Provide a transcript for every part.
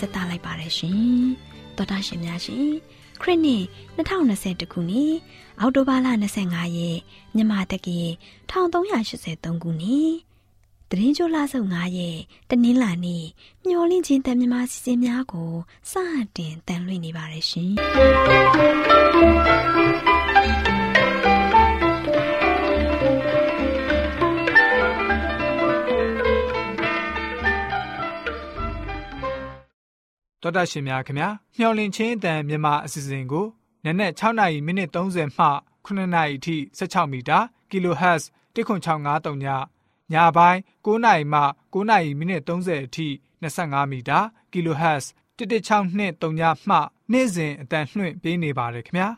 ဆက်သလိုက်ပါတယ်ရှင်တော်တာရှင်များရှင်ခရစ်နှစ်2021ခုနှစ်အောက်တိုဘာလ25ရက်မြန်မာတက္ကီ1383ခုနှစ်တရင်ချိုလာစုံ9ရက်တနင်္လာနေ့မျောလင့်ချင်းတန်မြမစီစဉ်များကိုစတင်တန်လွှင့်နေပါတယ်ရှင် တော်တာရှင်များခင်ဗျာမျော်လင့်ချင်းအတန်မြန်မာအစီအစဉ်ကိုနနက်6နာရီမိနစ်30မှ9နာရီအထိ16မီတာ kHz 10653ညညပိုင်း9နာရီမှ9နာရီမိနစ်30အထိ25မီတာ kHz 11623ညမှနေ့စဉ်အတန်လှွင့်ပေးနေပါတယ်ခင်ဗျာ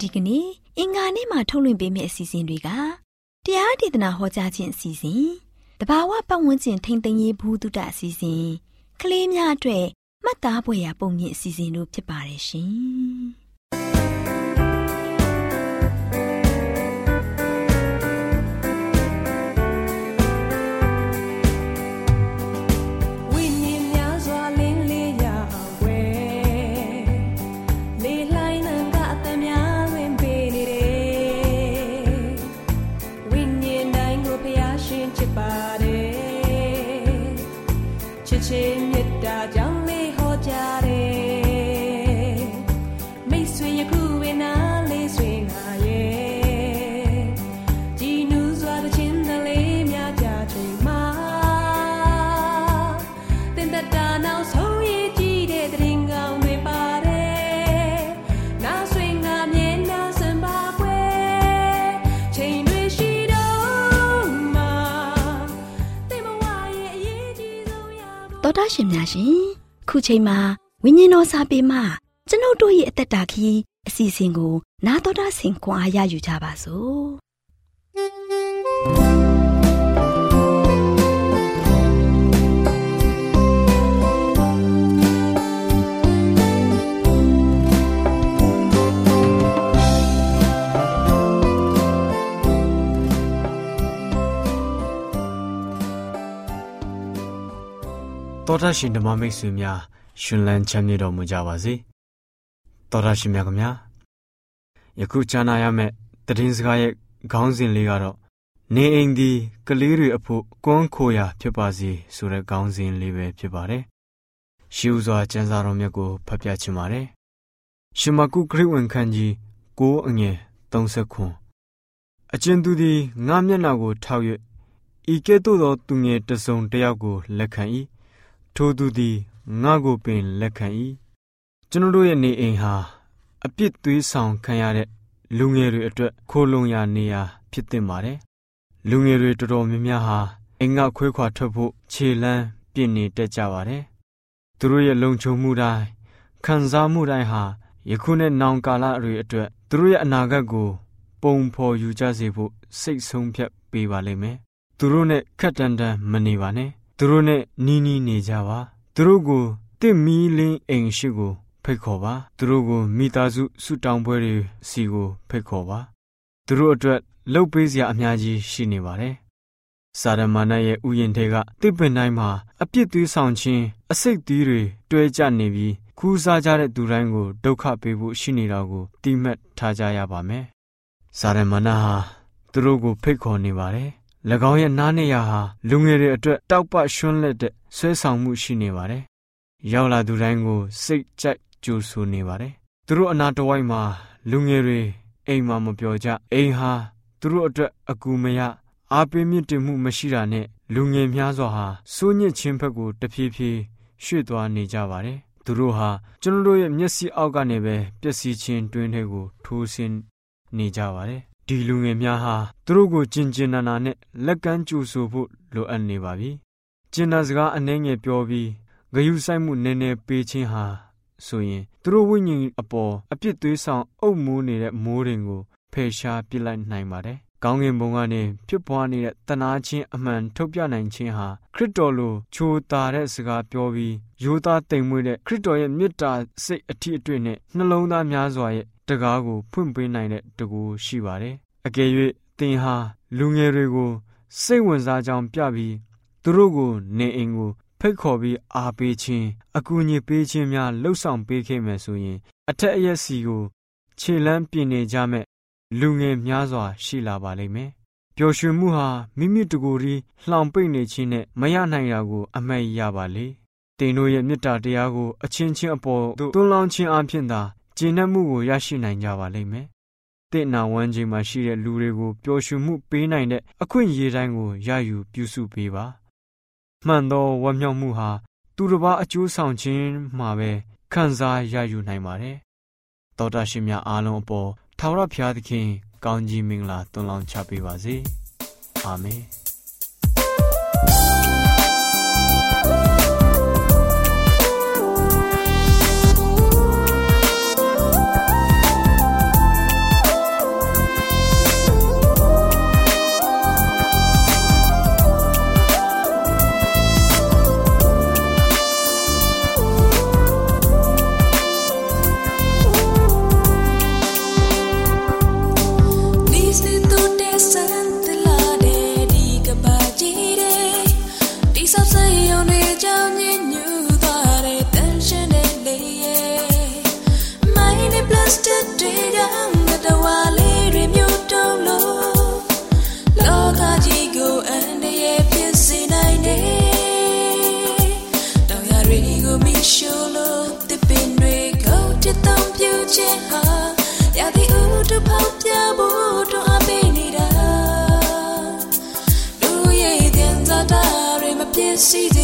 ဒီကနေ့ အင်္ဂါနေ့မှာထုတ်လွှင့်ပေးမယ့်အစီအစဉ်တွေကတရားဒေသနာဟောကြားခြင်းအစီအစဉ်တဘာဝပတ်ဝန်းကျင်ထိန်းသိမ်းရေးဘူးတုတအစီအစဉ်ကလေးများအတွက်မှတ်သားဖွယ်ရာပုံမြင့်အစီအစဉ်တို့ဖြစ်ပါတယ်ရှင်။ ရှင်များရှင်ခုချိန်မှာဝိညာဉ်တော်စာပေမှကျွန်ုပ်တို့ရဲ့အသက်တာခီးအစီအစဉ်ကို နာတော်တာဆင်ခွန်အားရယူကြပါစို့ တော်ထရှင်ဓမ္မမိတ်ဆွေများရှင်လန်းချမ်းမြေ့တော်မူကြပါစေတော်ထရှင်များခင်ဗျာယခုကြားနာရမယ့်တည်င်းစကားရဲ့ခေါင်းစဉ်လေးကတော့နေအိမ်ဒီကလေးတွေအဖို့ကွန်းခိုရာဖြစ်ပါစေဆိုတဲ့ခေါင်းစဉ်လေးပဲဖြစ်ပါတယ်ရှီဥစွာကျမ်းစာတော်မြတ်ကိုဖတ်ပြချင်ပါတယ်ရှင်မကုခရစ်ဝင်ခန်းကြီး6အငယ်30ခွန်အကျဉ်သူသည်ငါမျက်နှာကိုထောက်၍ဤကဲ့သို့သောသူငယ်တစုံတယောက်ကိုလက်ခံ၏ ထိုသူသည်ငါ့ကိုပင်လက်ခံ၏ကျွန်တော်တို့ရဲ့နေအိမ်ဟာအပြစ်သွေးဆောင်ခံရတဲ့လူငယ်တွေအတွက်ခိုလုံရနေရာဖြစ်သင့်ပါတယ်လူငယ်တွေတော်တော်များများဟာအိမ်ကခွေးခွာထွက်ဖို့ခြေလန်းပြင့်နေတတ်ကြပါတယ်သူတို့ရဲ့လုံခြုံမှုတိုင်းခံစားမှုတိုင်းဟာယခုနဲ့နောင်ကာလတွေအတွက်သူတို့ရဲ့အနာဂတ်ကို ပုံဖော်ယူကြစေဖို့စိတ်ဆုံးဖြတ်ပေးပါလိမ့်မယ်သူတို့နဲ့ခက်တန်တန်မနေပါနဲ့ သူတို့နဲ့နီးနီးနေကြပါသူတို့ကိုတင့်မီလင်းအိမ်ရှိကိုဖိတ်ခေါ်ပါသူတို့ကိုမိသားစုဆုတောင်းပွဲတွေစီကိုဖိတ်ခေါ်ပါသူတို့အတွက်လှုပ်ပေးစရာအများကြီးရှိနေပါတယ်စာရမဏေရဲ့ဥယျာဉ်ထဲကတစ်ပင်တိုင်းမှာအပြစ်သွေးဆောင်ခြင်းအစိတ်သီးတွေတွဲကျနေပြီးခူးစားကြတဲ့သူတိုင်းကိုဒုက္ခပေးဖို့ရှိနေတာကိုတိမှတ်ထားကြရပါမယ်စာရမဏေဟာသူတို့ကိုဖိတ်ခေါ်နေပါတယ်၎ င်းရဲ့နားနေရဟာလူငယ်တွေအတွက်တောက်ပရွှန်းလက်တဲ့ဆွဲဆောင်မှုရှိနေပါတယ်။ရောက်လာသူတိုင်းကိုစိတ်ကြိုက်ကြိုဆိုနေပါတယ်။သူတို့အနာတဝိုက်မှာလူငယ်တွေအိမ်မှာမပြောကြအိမ်ဟာသူတို့အတွက်အကူမရအားပေးမြင့်တင်မှုမရှိတာနဲ့လူငယ်များစွာဟာစိုးညစ်ခြင်းဘက်ကိုတဖြည်းဖြည်းရွှေ့သွားနေကြပါတယ်။သူတို့ဟာကျွန်တော်တို့ရဲ့မျက်စိအောက်ကနေပဲပျက်စီးခြင်းတွင်းတွေကိုထိုးဆင်းနေကြပါတယ် ဒီလူငယ်များဟာသူတို့ကိုကျင်ကျင်နာနာနဲ့လက်ကမ်းကြိုဆိုဖို့လိုအပ်နေပါပြီ။ကျင်နာစကားအနှဲငယ်ပြောပြီးဂယုဆိုင်မှုနည်းနည်းပေးခြင်းဟာဆိုရင်သူတို့ဝိညာဉ်အပေါ်အပြစ်သွေးဆောင်အုပ်မိုးနေတဲ့မိုးရင်ကိုဖယ်ရှားပစ်လိုက်နိုင်ပါတယ်ကောင်းကင်ဘုံကနေဖြစ်ပွားနေတဲ့တနာချင်းအမှန်ထုတ်ပြနိုင်ခြင်းဟာခရစ်တော်လိုချိုးတာတဲ့စကားပြောပြီးရိုးသားတိမ်မွေ့တဲ့ခရစ်တော်ရဲ့မေတ္တာစိတ်အထီးအတွေ့နဲ့နှလုံးသားများစွာရဲ့ တကားကိုဖွင့်ပေးနိုင်တဲ့တကူရှိပါတယ်။အကယ်၍သင်ဟာလူငယ်တွေကိုစိတ်ဝင်စားကြောင်းပြပြီးသူတို့ကိုနေအိမ်ကိုဖိတ်ခေါ်ပြီးအားပေးခြင်းအကူအညီပေးခြင်းများလှုပ်ဆောင်ပေးခဲ့မယ်ဆိုရင် အထက်အရက်စီကိုခြေလန်းပြင်နေကြမဲ့လူငယ်များစွာရှိလာပါလိမ့်မယ်။ပျော်ရွှင်မှုဟာမိမိတကိုယ်ရီလှောင်ပိတ်နေခြင်းနဲ့မရနိုင်တာကို အမှတ်ရပါလေ။တင်တို့ရဲ့မေတ္တာတရားကိုအချင်းချင်းအပေါ်သို့တွန်းလောင်းခြင်းအပြင်သာ ကျေနပ်မှုကိုရရှိနိုင်ကြပါလိမ့်မယ်။တင့်နာဝမ်းခြင်းမှာရှိတဲ့လူတွေကိုပျော်ရွှင်မှုပေးနိုင်တဲ့အခွင့်အရေးတိုင်းကိုရယူပြုစုပေးပါ။မှန်သောဝမ်းမြောက်မှုဟာသူတစ်ပါးအကျိုးဆောင်ခြင်းမှာပဲခံစားရယူနိုင်ပါတယ်။သောတာရှင်များအားလုံးအပေါ်ထာဝရဘုရားသခင်ကောင်းကြီးမင်္ဂလာသွန်လောင်းချပေးပါစေအာမင် season.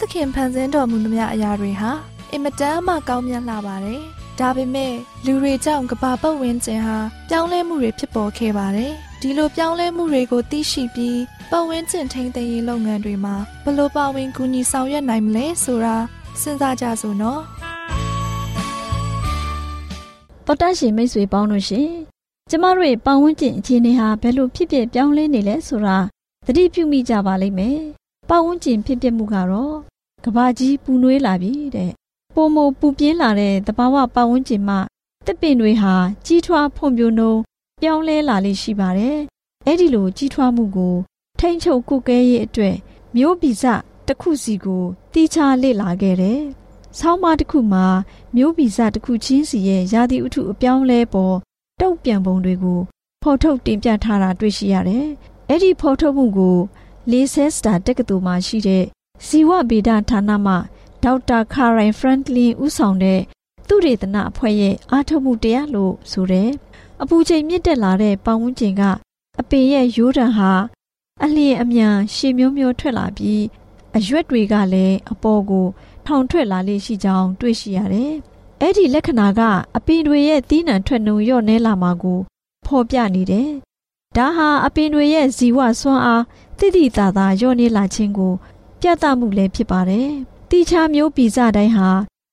သခင်ဖန်ဆင်းတော်မူသမျှအရာတွေဟာအင်မတန်မှကောင်းမြတ်လာပါတယ်။ဒါပေမဲ့လူတွေကြောင့်ကဘာပတ်ဝန်းကျင်ဟာပြောင်းလဲမှုတွေဖြစ်ပေါ်ခဲ့ပါတယ်။ဒီလိုပြောင်းလဲမှုတွေကိုသိရှိပြီးပတ်ဝန်းကျင်ထိန်းသိမ်းရေးလုပ်ငန်းတွေမှာဘလို့ပါဝင်ကူညီဆောင်ရွက်နိုင်မလဲဆိုတာစဉ်းစားကြစို့နော်တော်တရှင်မိတ်ဆွေပေါင်းတို့ရှင်ကျမတို့ရဲ့ပတ်ဝန်းကျင်အခြေအနေဟာဘယ်လိုဖြစ်ဖြစ်ပြောင်းလဲနေလဲဆိုတာသတိပြုမိကြပါလိမ့်မယ် ပတ်ဝန်းကျင်ဖြစ်ပျက်မှုကတော့ကဘာကြီးပူနွေးလာပြီတဲ့ပုံမပူပြင်းလာတဲ့တဘာဝပတ်ဝန်းကျင်မှာတစ်ပင်တွေဟာကြီးထွားဖွံ့ဖြိုးနှုန်းပြောင်းလဲလာလိမ့်ရှိပါတယ်အဲ့ဒီလိုကြီးထွားမှုကို ထိမ့်ချုပ်ကုကဲရေးအတွက်မျိုးဗီဇတစ်ခုစီကိုတီးခြားလေ့လာခဲ့တယ်။ဆောင်းပါးတစ်ခုမှာမျိုးဗီဇတစ်ခုချင်းစီရဲ့ရာသီဥတုအပြောင်းလဲပေါ်တုံ့ပြန်ပုံတွေကိုဖော်ထုတ်တင်ပြထားတာတွေ့ရှိရတယ်။အဲ့ဒီဖော်ထုတ်မှုကို လေးဆဲစတာတက္ကသိုလ်မှာရှိတဲ့ဇီဝဗေဒဌာနမှဒေါက်တာခါရိုင်ဖရန့်ကလင်ဦးဆောင်တဲ့သူရေတနာအဖွဲ့ရဲ့အားထုတ်မှုတရားလို့ဆိုတယ်။အပူချိန်မြင့်တက်လာတဲ့ပတ်ဝန်းကျင်ကအပင်ရဲ့ရိုးတံဟာအလျင်အမြန်ရှည်မျိုးမျိုးထွက်လာပြီးအရွက်တွေကလည်းအပေါ်ကိုထောင်ထွက်လာလေရှိကြောင်းတွေ့ရှိရတယ်။အဲ့ဒီလက္ခဏာကအပင်တွေရဲ့သီးနှံထွက်နှုံလျော့နဲလာမှာကိုဖော်ပြနေတယ်။ဒါဟာအပင်တွေရဲ့ဇီဝစွမ်းအား တိတိတသာလျော့နေလာခြင်းကို ပြသမှုလည်းဖြစ်ပါတယ်။တိချာမျိုးပိစတိုင်းဟာ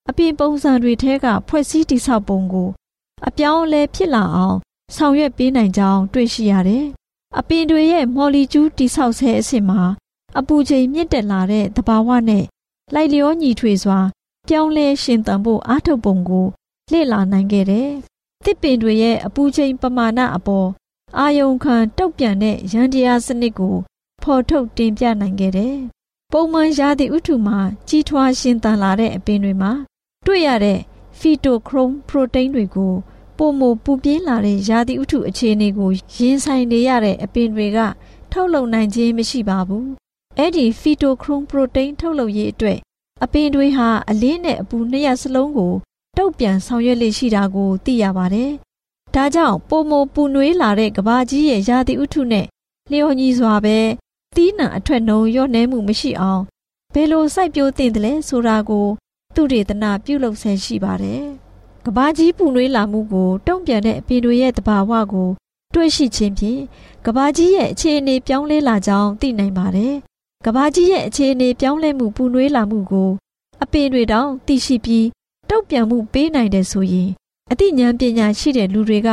အပင်ပုံစံတွေထဲကဖွဲ့စည်းတိဆောက်ပုံကို အပြောင်းအလဲဖြစ်လာအောင်ဆောင်ရွက်ပေးနိုင်ကြောင်းတွေ့ရှိရတယ်။အပင်တွေရဲ့မော်လီကျူးတိဆောက်ဆဲအဆင့်မှာအပူချိန်မြင့်တက်လာတဲ့သဘာဝနဲ့လိုက်လျောညီထွေစွာ ပြောင်းလဲရှင်သန်ဖို့အားထုတ်ပုံကိုလေ့လာနိုင်ခဲ့တယ်။တစ်ပင်တွေရဲ့အပူချိန်ပမာဏအပေါ်အာယုံခံတုတ်ပြန်တဲ့ရန်တရားစနစ်ကို ဖော်ထုတ်တင်ပြနိုင်ခဲ့တယ်။ပုံမှန်ရာသီဥတုမှာကြီးထွားရှင်သန်လာတဲ့အပင်တွေမှာတွေ့ရတဲ့ဖီတိုခရုမ်ပရိုတိန်းတွေကိုပုံမပူပြင်းလာတဲ့ရာသီဥတုအခြေအနေကိုရင်ဆိုင်နေရတဲ့အပင်တွေကထုတ်လုပ်နိုင်ခြင်းမရှိပါဘူးအဲ့ဒီဖီတိုခရုမ်ပရိုတိန်းထုတ်လုပ်ရေးအတွက်အပင်တွေဟာအလင်းနဲ့အပူနှစ်ရပ်စလုံးကိုတုတ်ပြန်ဆောင်ရွက်လေ့ရှိတာကိုသိရပါတယ်။ဒါကြောင့်ပုံမပူနွေးလာတဲ့ကဘာကြီးရဲ့ရာသီဥတုနဲ့လျော်ညီစွာပဲ တီးနှံအထွက်နှုံရော့နှဲမှုမရှိအောင်ဘယ်လိုစိုက်ပျိုးသင့်တယ်လဲဆိုတာကိုသူတေသနာပြုလုပ်ဆဲရှိပါတယ်။ကဘာကြီးပူနွေးလာမှုကိုတုံ့ပြန်တဲ့အပင်တွေရဲ့တဘာဝကိုတွေ့ရှိခြင်းဖြင့်ကဘာကြီးရဲ့အခြေအနေပြောင်းလဲလာကြောင်းသိနိုင်ပါတယ်ကဘာကြီးရဲ့အခြေအနေပြောင်းလဲမှုပူနွေးလာမှုကို အပင်တွေတောင်သိရှိပြီးတုတ်ပြန်မှုပေးနိုင်တယ်ဆိုရင်အသိဉာဏ်ပညာရှိတဲ့လူတွေက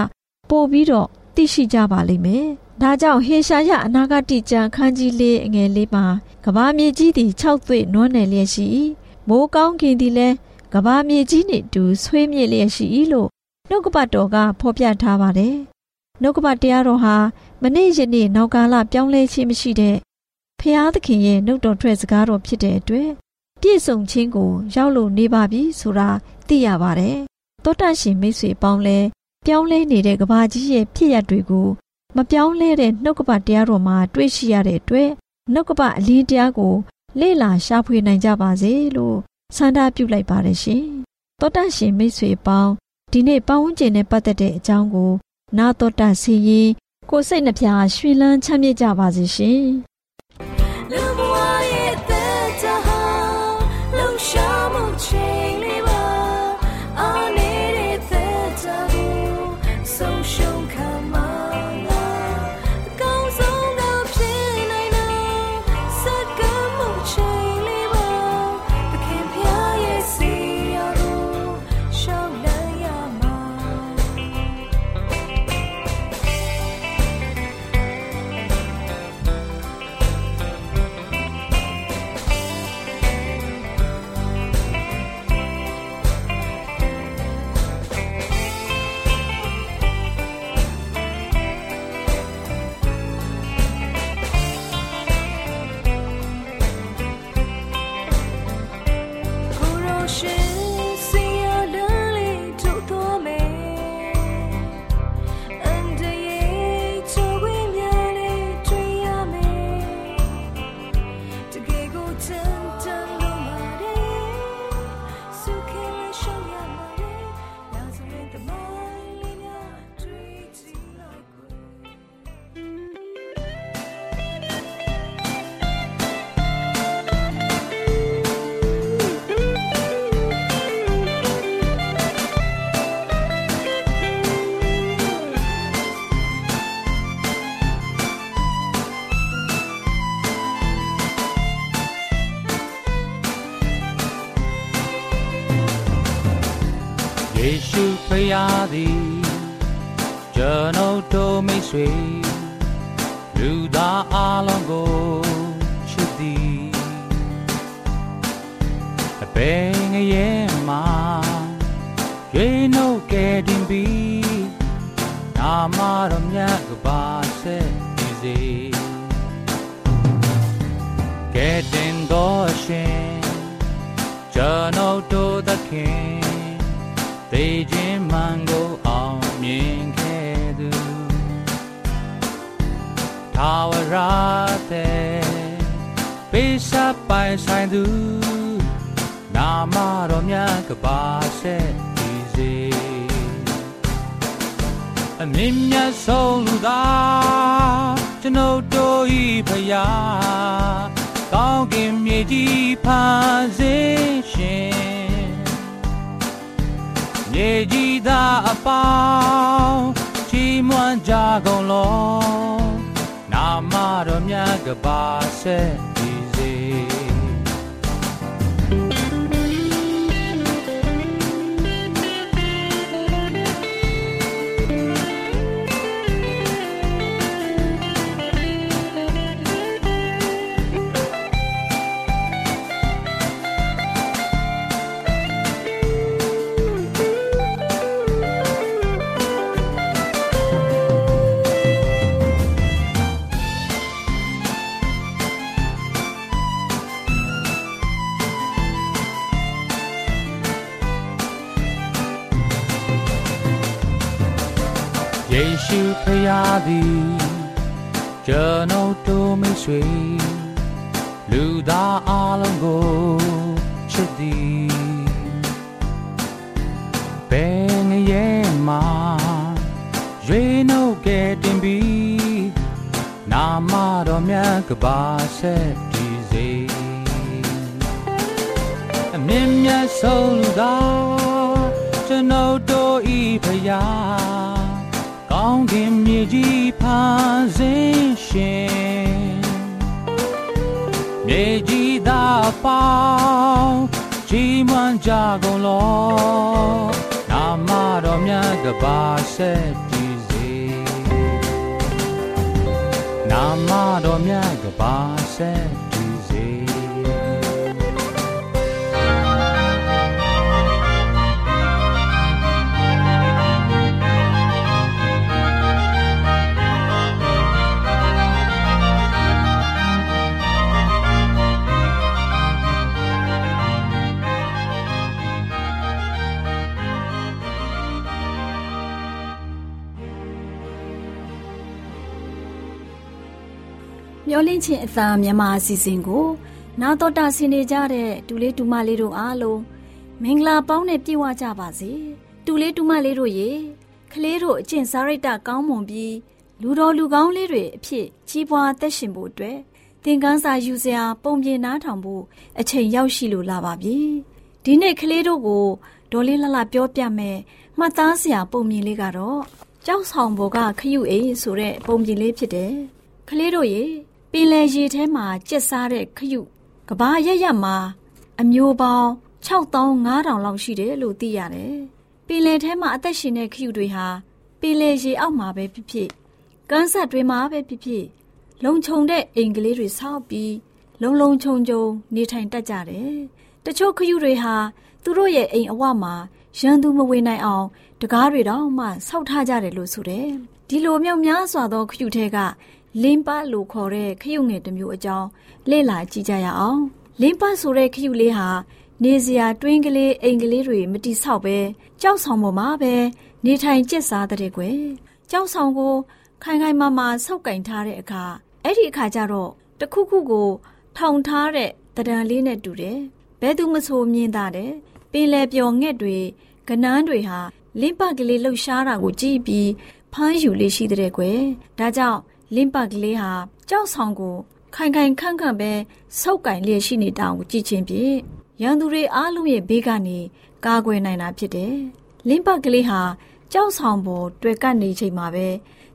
ပို့ပြီးတော့သိရှိကြပါလိမ့်မယ်။ ဒါကြောင့်ဟေရှာယအနာဂတိကျမ်းခန်းကြီးလေးအငယ်လေးမှာကဘာမြေကြီးသည်၆သွေ့နွမ်းနယ်လျက်ရှိ၏။မိုးကောင်းကင်သည်လည်းကဘာမြေကြီးနှင့်တူဆွေးမြေ့လျက်ရှိ၏လို့နှုတ်ကပတ်တော်ကဖော်ပြထားပါတယ်။နှုတ်ကပတ်တရားတော်ဟာမနေ့ယနေ့နောက်ကာလပြောင်းလဲခြင်းမရှိတဲ့ဖျားသခင်ရဲ့နှုတ်တော်ထွက်စကားတော်ဖြစ်တဲ့အတွက်ပြည့်စုံခြင်းကိုရောက်လို့နေပါပြီဆိုတာသိရပါတယ်။သောတရှင်မိတ်ဆွေပေါင်းလဲပြောင်းလဲနေတဲ့ကဘာကြီးရဲ့ဖြစ်ရပ်တွေကို မပြောင်းလဲတဲ့နှုတ်ကပတရားတော်မှာတွေ့ရှိရတဲ့အတွက်နှုတ်ကပအလင်းတရားကို လေ့လာရှာဖွေနိုင်ကြပါစေလို့ဆန္ဒပြုလိုက်ပါတယ်ရှင်။သောတရှင်မိတ်ဆွေပေါင်းဒီနေ့ပတ်ဝန်းကျင်နဲ့ပတ်သက်တဲ့အကြောင်းကို နာတော်တာစီရင်ကိုစိတ်နှပြရွှင်လန်းချမ်းမြေ့ကြပါစေရှင်။ ကျွန်ုပ်တို့မိတ်ဆွေလူသားအလုံးကိုချစ်သည်အပင်ငရဲ့မှာရေနှုတ်ကဲတင်ပြီးနာမတော်မြတ်ကပါဆက်ဒီစေကဲတင်တော်ရှင်ကျွန်ုပ်တို့သခင်သေခြင်းမှန်ကိုအောင်မြင် ထာဝရတဲ့ပေးစပ်ပိုင်ဆိုင်သူနာမတော်မြတ်ကပါဆက်ဒီစေအမြင့်မြတ်ဆုံးလူသာကျွန်ုပ်တို့ဤဖရာကောင်းကင်မြေကြီးဖန်ဆင်းရှင်မြေကြီးသားအပေါင်းချီးမွမ်းကြကုန်လောနာမ တော်မြတ်ကပါဆက် သည်ကျွန်ုပ်တို့မိတ်ဆွေလူသားအလုံးကိုချစ်သည်ဘယ်ငရဲ့မှာရွေနှုတ်ကဲတင်ပြီးနာမတော်မြတ်ကပါဆက်ဒီစေအမြင့်မြတ်ဆုံးလူသားကျွန်ုပ်တို့ဤဖရာ ကောင်းကင်မြေကြီးဖန်ဆင်းရှင်မြေကြီးသားပေါင်းချီးမွမ်းကြကုန်လောနာမတော်မြတ်ကပါဆက်ကြည်စေနာမတော်မြတ်ကပါဆက် ချင်းအသာမြန်မာအစီအစဉ်ကို နာတော်တာဆင်နေကြတဲ့တူလေးတူမလေးတို့အားလုံးမင်္ဂလာပေါင်းနဲ့ပြည့်ဝကြပါစေတူလေးတူမလေးတို့ရေကလေးတို့အကျင့်စာရိတ္တကောင်းမွန်ပြီးလူတော်လူကောင်းလေးတွေအဖြစ်ကြီးပွားသက်ရှင်ဖို့အတွက်သင်ခန်းစာယူစရာပုံပြင်နားထောင်ဖို့အချိန်ရောက်ရှိလို့လာပါပြီဒီနေ့ကလေးတို့ကိုဒေါ်လေးလှလှပြောပြမယ်မှတ်သားစရာပုံပြင်လေးကတော့ကြောက်ဆောင်ဘောကခရုအိမ်ဆိုတဲ့ပုံပြင်လေးဖြစ်တယ်ကလေးတို့ရေ ပင်လယ်ရေထဲမှာကျက်စားတဲ့ခရုကဘာရရမှာအမျိုးပေါင်း6500လောက်ရှိတယ်လို့သိရတယ်။ပင်လယ်ထဲမှာအသက်ရှင်တဲ့ခရုတွေဟာပင်လယ်ရေအောက်မှာပဲဖြစ်ဖြစ်ကမ်းဆက်တွေမှာပဲဖြစ်ဖြစ်လုံခြုံတဲ့အိမ်ကလေးတွေဆောက်ပြီးလုံလုံခြုံခြုံနေထိုင်တတ်ကြတယ်။တချို့ခရုတွေဟာသူတို့ရဲ့အိမ်အဝမှာရန်သူမဝင်နိုင်အောင်တကားတွေတောင်မှဆောက်ထားကြတယ်လို့ဆိုတယ်။ဒီလိုမျိုးများစွာသောခရုထဲက လင်းပတ်လို့ခေါ်တဲ့ခရုငယ်တစ်မျိုးအကြောင်းလေ့လာကြည့်ကြရအောင်လင်းပတ်ဆိုတဲ့ခရုလေးဟာနေစရာတွင်းကလေးအိမ်ကလေးတွေမတိဆောက်ပဲကြောက်ဆောင်ပေါ်မှာပဲနေထိုင်ကျက်စားတဲ့ကွယ်ကြောက်ဆောင်ကို ခိုင်ခိုင်မာမာဆုပ်ကင်ထားတဲ့အခါအဲ့ဒီအခါကျတော့တခုခုကို ထောင်ထားတဲ့တံတန်လေးနဲ့တူတယ်ဘဲသူမဆိုမြင်တာတယ်ပင်လယ်ပျော်ငှက်တွေကနန်းတွေဟာလင်းပတ်ကလေးလှုပ်ရှားတာကိုကြည့်ပြီးဖမ်းယူလေးရှိတဲ့ကွယ်ဒါကြောင့် လင်းပတ်ကလေးဟာကြောက်ဆောင်ကိုခိုင်ခိုင်ခန့်ခန့်ပဲဆုပ်ကင်လျက်ရှိနေတောင်ကိုကြည့်ချင်းဖြင့်ရန်သူတွေအားလုံးရဲ့ဘေးကနေကာကွယ်နိုင်တာဖြစ်တယ်။လင်းပတ်ကလေးဟာကြောက်ဆောင်ပေါ်တွေ့ကပ်နေချိန်မှာပဲ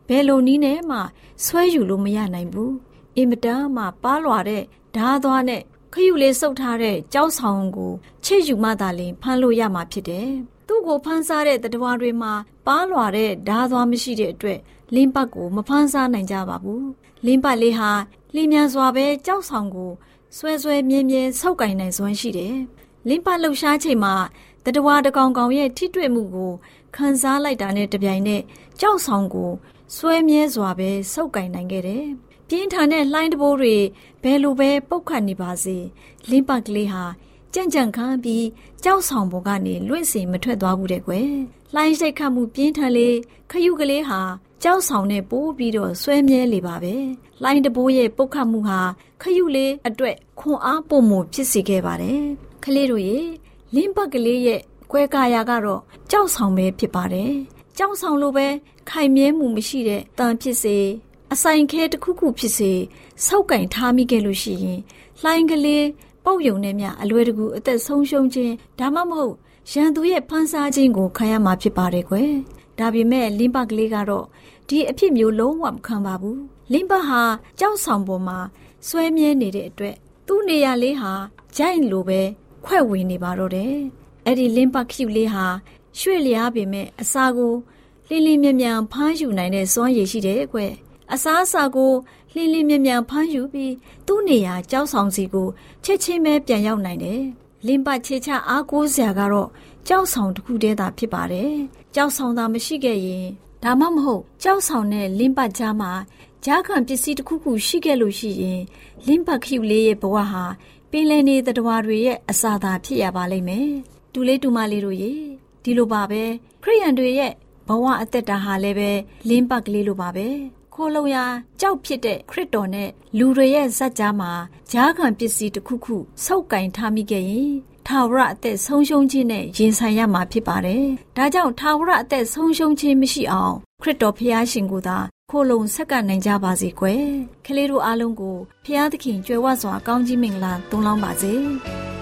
ဘယ်လိုနည်းနဲ့မှဆွဲယူလို့မရနိုင်ဘူး။အင်မတန်မှပါလွာတဲ့ဓားသွားနဲ့ခရုလေးစုပ်ထားတဲ့ကြောက်ဆောင်ကိုချစ်ယူမှသာလျှင်ဖမ်းလို့ရမှာဖြစ်တယ်သူ့ကိုဖမ်းစားတဲ့တတဝါတွေမှာပါလွာတဲ့ဓာသွားမရှိတဲ့အတွက် လင်းပတ်ကိုမဖမ်းစားနိုင်ကြပါဘူးလင်းပတ်လေးဟာလင်းမြန်စွာပဲကြောက်ဆောင်ကိုဆွဲဆွဲမြဲမြဲဆုပ်ကင်နိုင်စွမ်းရှိတယ်လင်းပတ်လှူရှားချိန်မှာတတဝါတကောင်ကောင်ရဲ့ထိတွေ့မှုကိုခံစားလိုက်တာနဲ့တပြိုင်နက်ကြောက်ဆောင်ကိုဆွဲမြဲစွာပဲဆုပ်ကင်နိုင်ခဲ့တယ်ပြင်းထန်တဲ့လှိုင်းတဘိုးတွေဘယ်လိုပဲပုတ်ခတ်နေပါစေလင်းပတ်ကလေးဟာကြံ့ကြံ့ခန်းပြီးကြောက်ဆောင်ပေါ်ကနေလွင့်စီမထွက်သွားဘူးတဲ့ကွယ်လှိုင်းစိတ်ခတ်မှုပြင်းထန်လေခရုကလေးဟာ ကြောက်ဆောင်နဲ့ပိုးပြီးတော့ဆွဲမြဲလေပါပဲလှိုင်းတဘိုးရဲ့ပုတ်ခတ်မှုဟာခရုလေးအတွက်ခွန်အားပုံမှုဖြစ်စေခဲ့ပါတယ်ကလေးတို့ရဲ့လင်းပတ်ကလေးရဲ့ကွဲကာယာကတော့ကြောက်ဆောင်ပဲဖြစ်ပါတယ်ကြောက်ဆောင်လိုပဲခိုင်မြဲမှုမရှိတဲ့တန်ဖြစ်စေအဆိုင်ခဲတစ်ခုခုဖြစ်စေစောက်ကင်ထားမိခဲ့လို့ရှိရင်လှိုင်းကလေးပုတ်ယုံနဲ့မြအလွယ်တကူအသက်ဆုံးရှုံးခြင်းဒါမှမဟုတ်ရန်သူရဲ့ဖန်ဆားခြင်းကိုခံရမှာဖြစ်ပါတယ်ကွယ်ဒါပေမဲ့လင်းပကလေးကတော့ ဒီအဖြစ်မျိုးလုံးဝမခံပါဘူးလင်းပဟာကြောက်ဆောင်ပေါ်မှာဆွဲမြဲနေတဲ့အတွက်သူ့နေရာလေးဟာဂျိုင်းလိုပဲခွဲ့ဝင်နေပါတော့တယ်အဲ့ဒီလင်းပကျူလေးဟာရွှေ့လျားပေမဲ့အစာကိုလင်းလင်းမြန်မြန်ဖမ်းယူနိုင်တဲ့စွမ်းရည်ရှိတယ်ကွအစားအစာကိုလှင်းလှင်းမြန်မြန်ဖမ်းယူပြီးသူ့နေရာကြောက်ဆောင်စီကိုချက်ချင်းပဲပြန်ရောက်နိုင်တယ်။လင်းပတ်ချေချအားကိုးစရာကတော့ကြောက်ဆောင်တစ်ခုတည်းသာဖြစ်ပါတယ်။ကြောက်ဆောင်သာမရှိခဲ့ရင် ဒါမှမဟုတ်ကြောက်ဆောင်နဲ့လင်းပတ်ကြားမှာဂျားခံပစ္စည်းတစ်ခုခုရှိခဲ့လို့ရှိရင်လင်းပတ်ခိူလေးရဲ့ဘဝဟာပင်လယ်နေသတ္တဝါတွေရဲ့အစာသာဖြစ်ရပါလိမ့်မယ်။တူလေးတူမလေးတို့ရေဒီလိုပါပဲခရိယန်တွေရဲ့ဘဝအသက်တာဟာလည်းပဲလင်းပတ်ကလေးလိုပါပဲခိုးလုံရာကြောက်ဖြစ်တဲ့ခရစ်တော်နဲ့လူတွေရဲ့ဇက်ကြားမှာဂျားခံပစ္စည်းတစ်ခုခုဆုပ်ကင်ထားမိခဲ့ရင် ထာဝရအသက်ဆုံးရှုံးခြင်းနဲ့ရင်ဆိုင်ရမှာဖြစ်ပါတယ်။ဒါကြောင့်ထာဝရအသက်ဆုံးရှုံးခြင်းမရှိအောင်ခရစ်တော်ဖျားရှင်ကိုသာခိုလုံဆက်ကနိုင်ကြပါစေကွယ်။ကလေးတို့အားလုံးကိုဖျားသခင်ကြွယ်ဝစွာကောင်းကြီးမင်္ဂလာတုံးလောင်းပါစေ။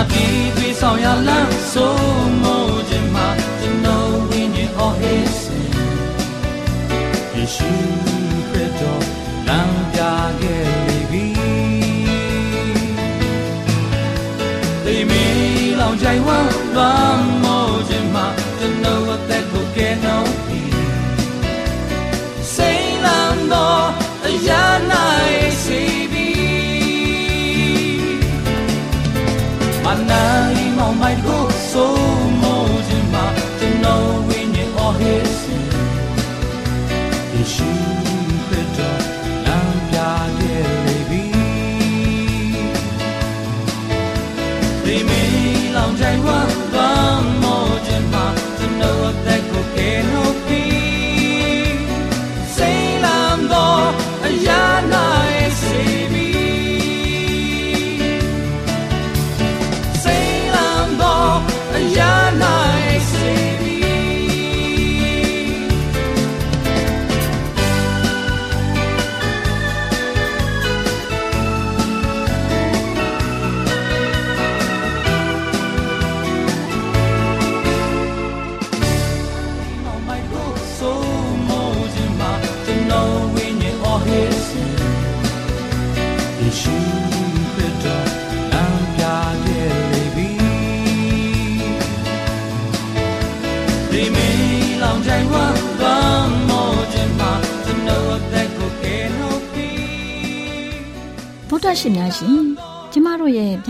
ဇာတိတွေဆောင်ရလမ်းဆုံးမခြင်းမှာကျွန်တော်ဝိညာဉ် all his ယေရှုခရစ်တော်လမ်းပြခဲ့လေပြီဒီမီလောင်ကြိုင်ဝမ်းလွမ်း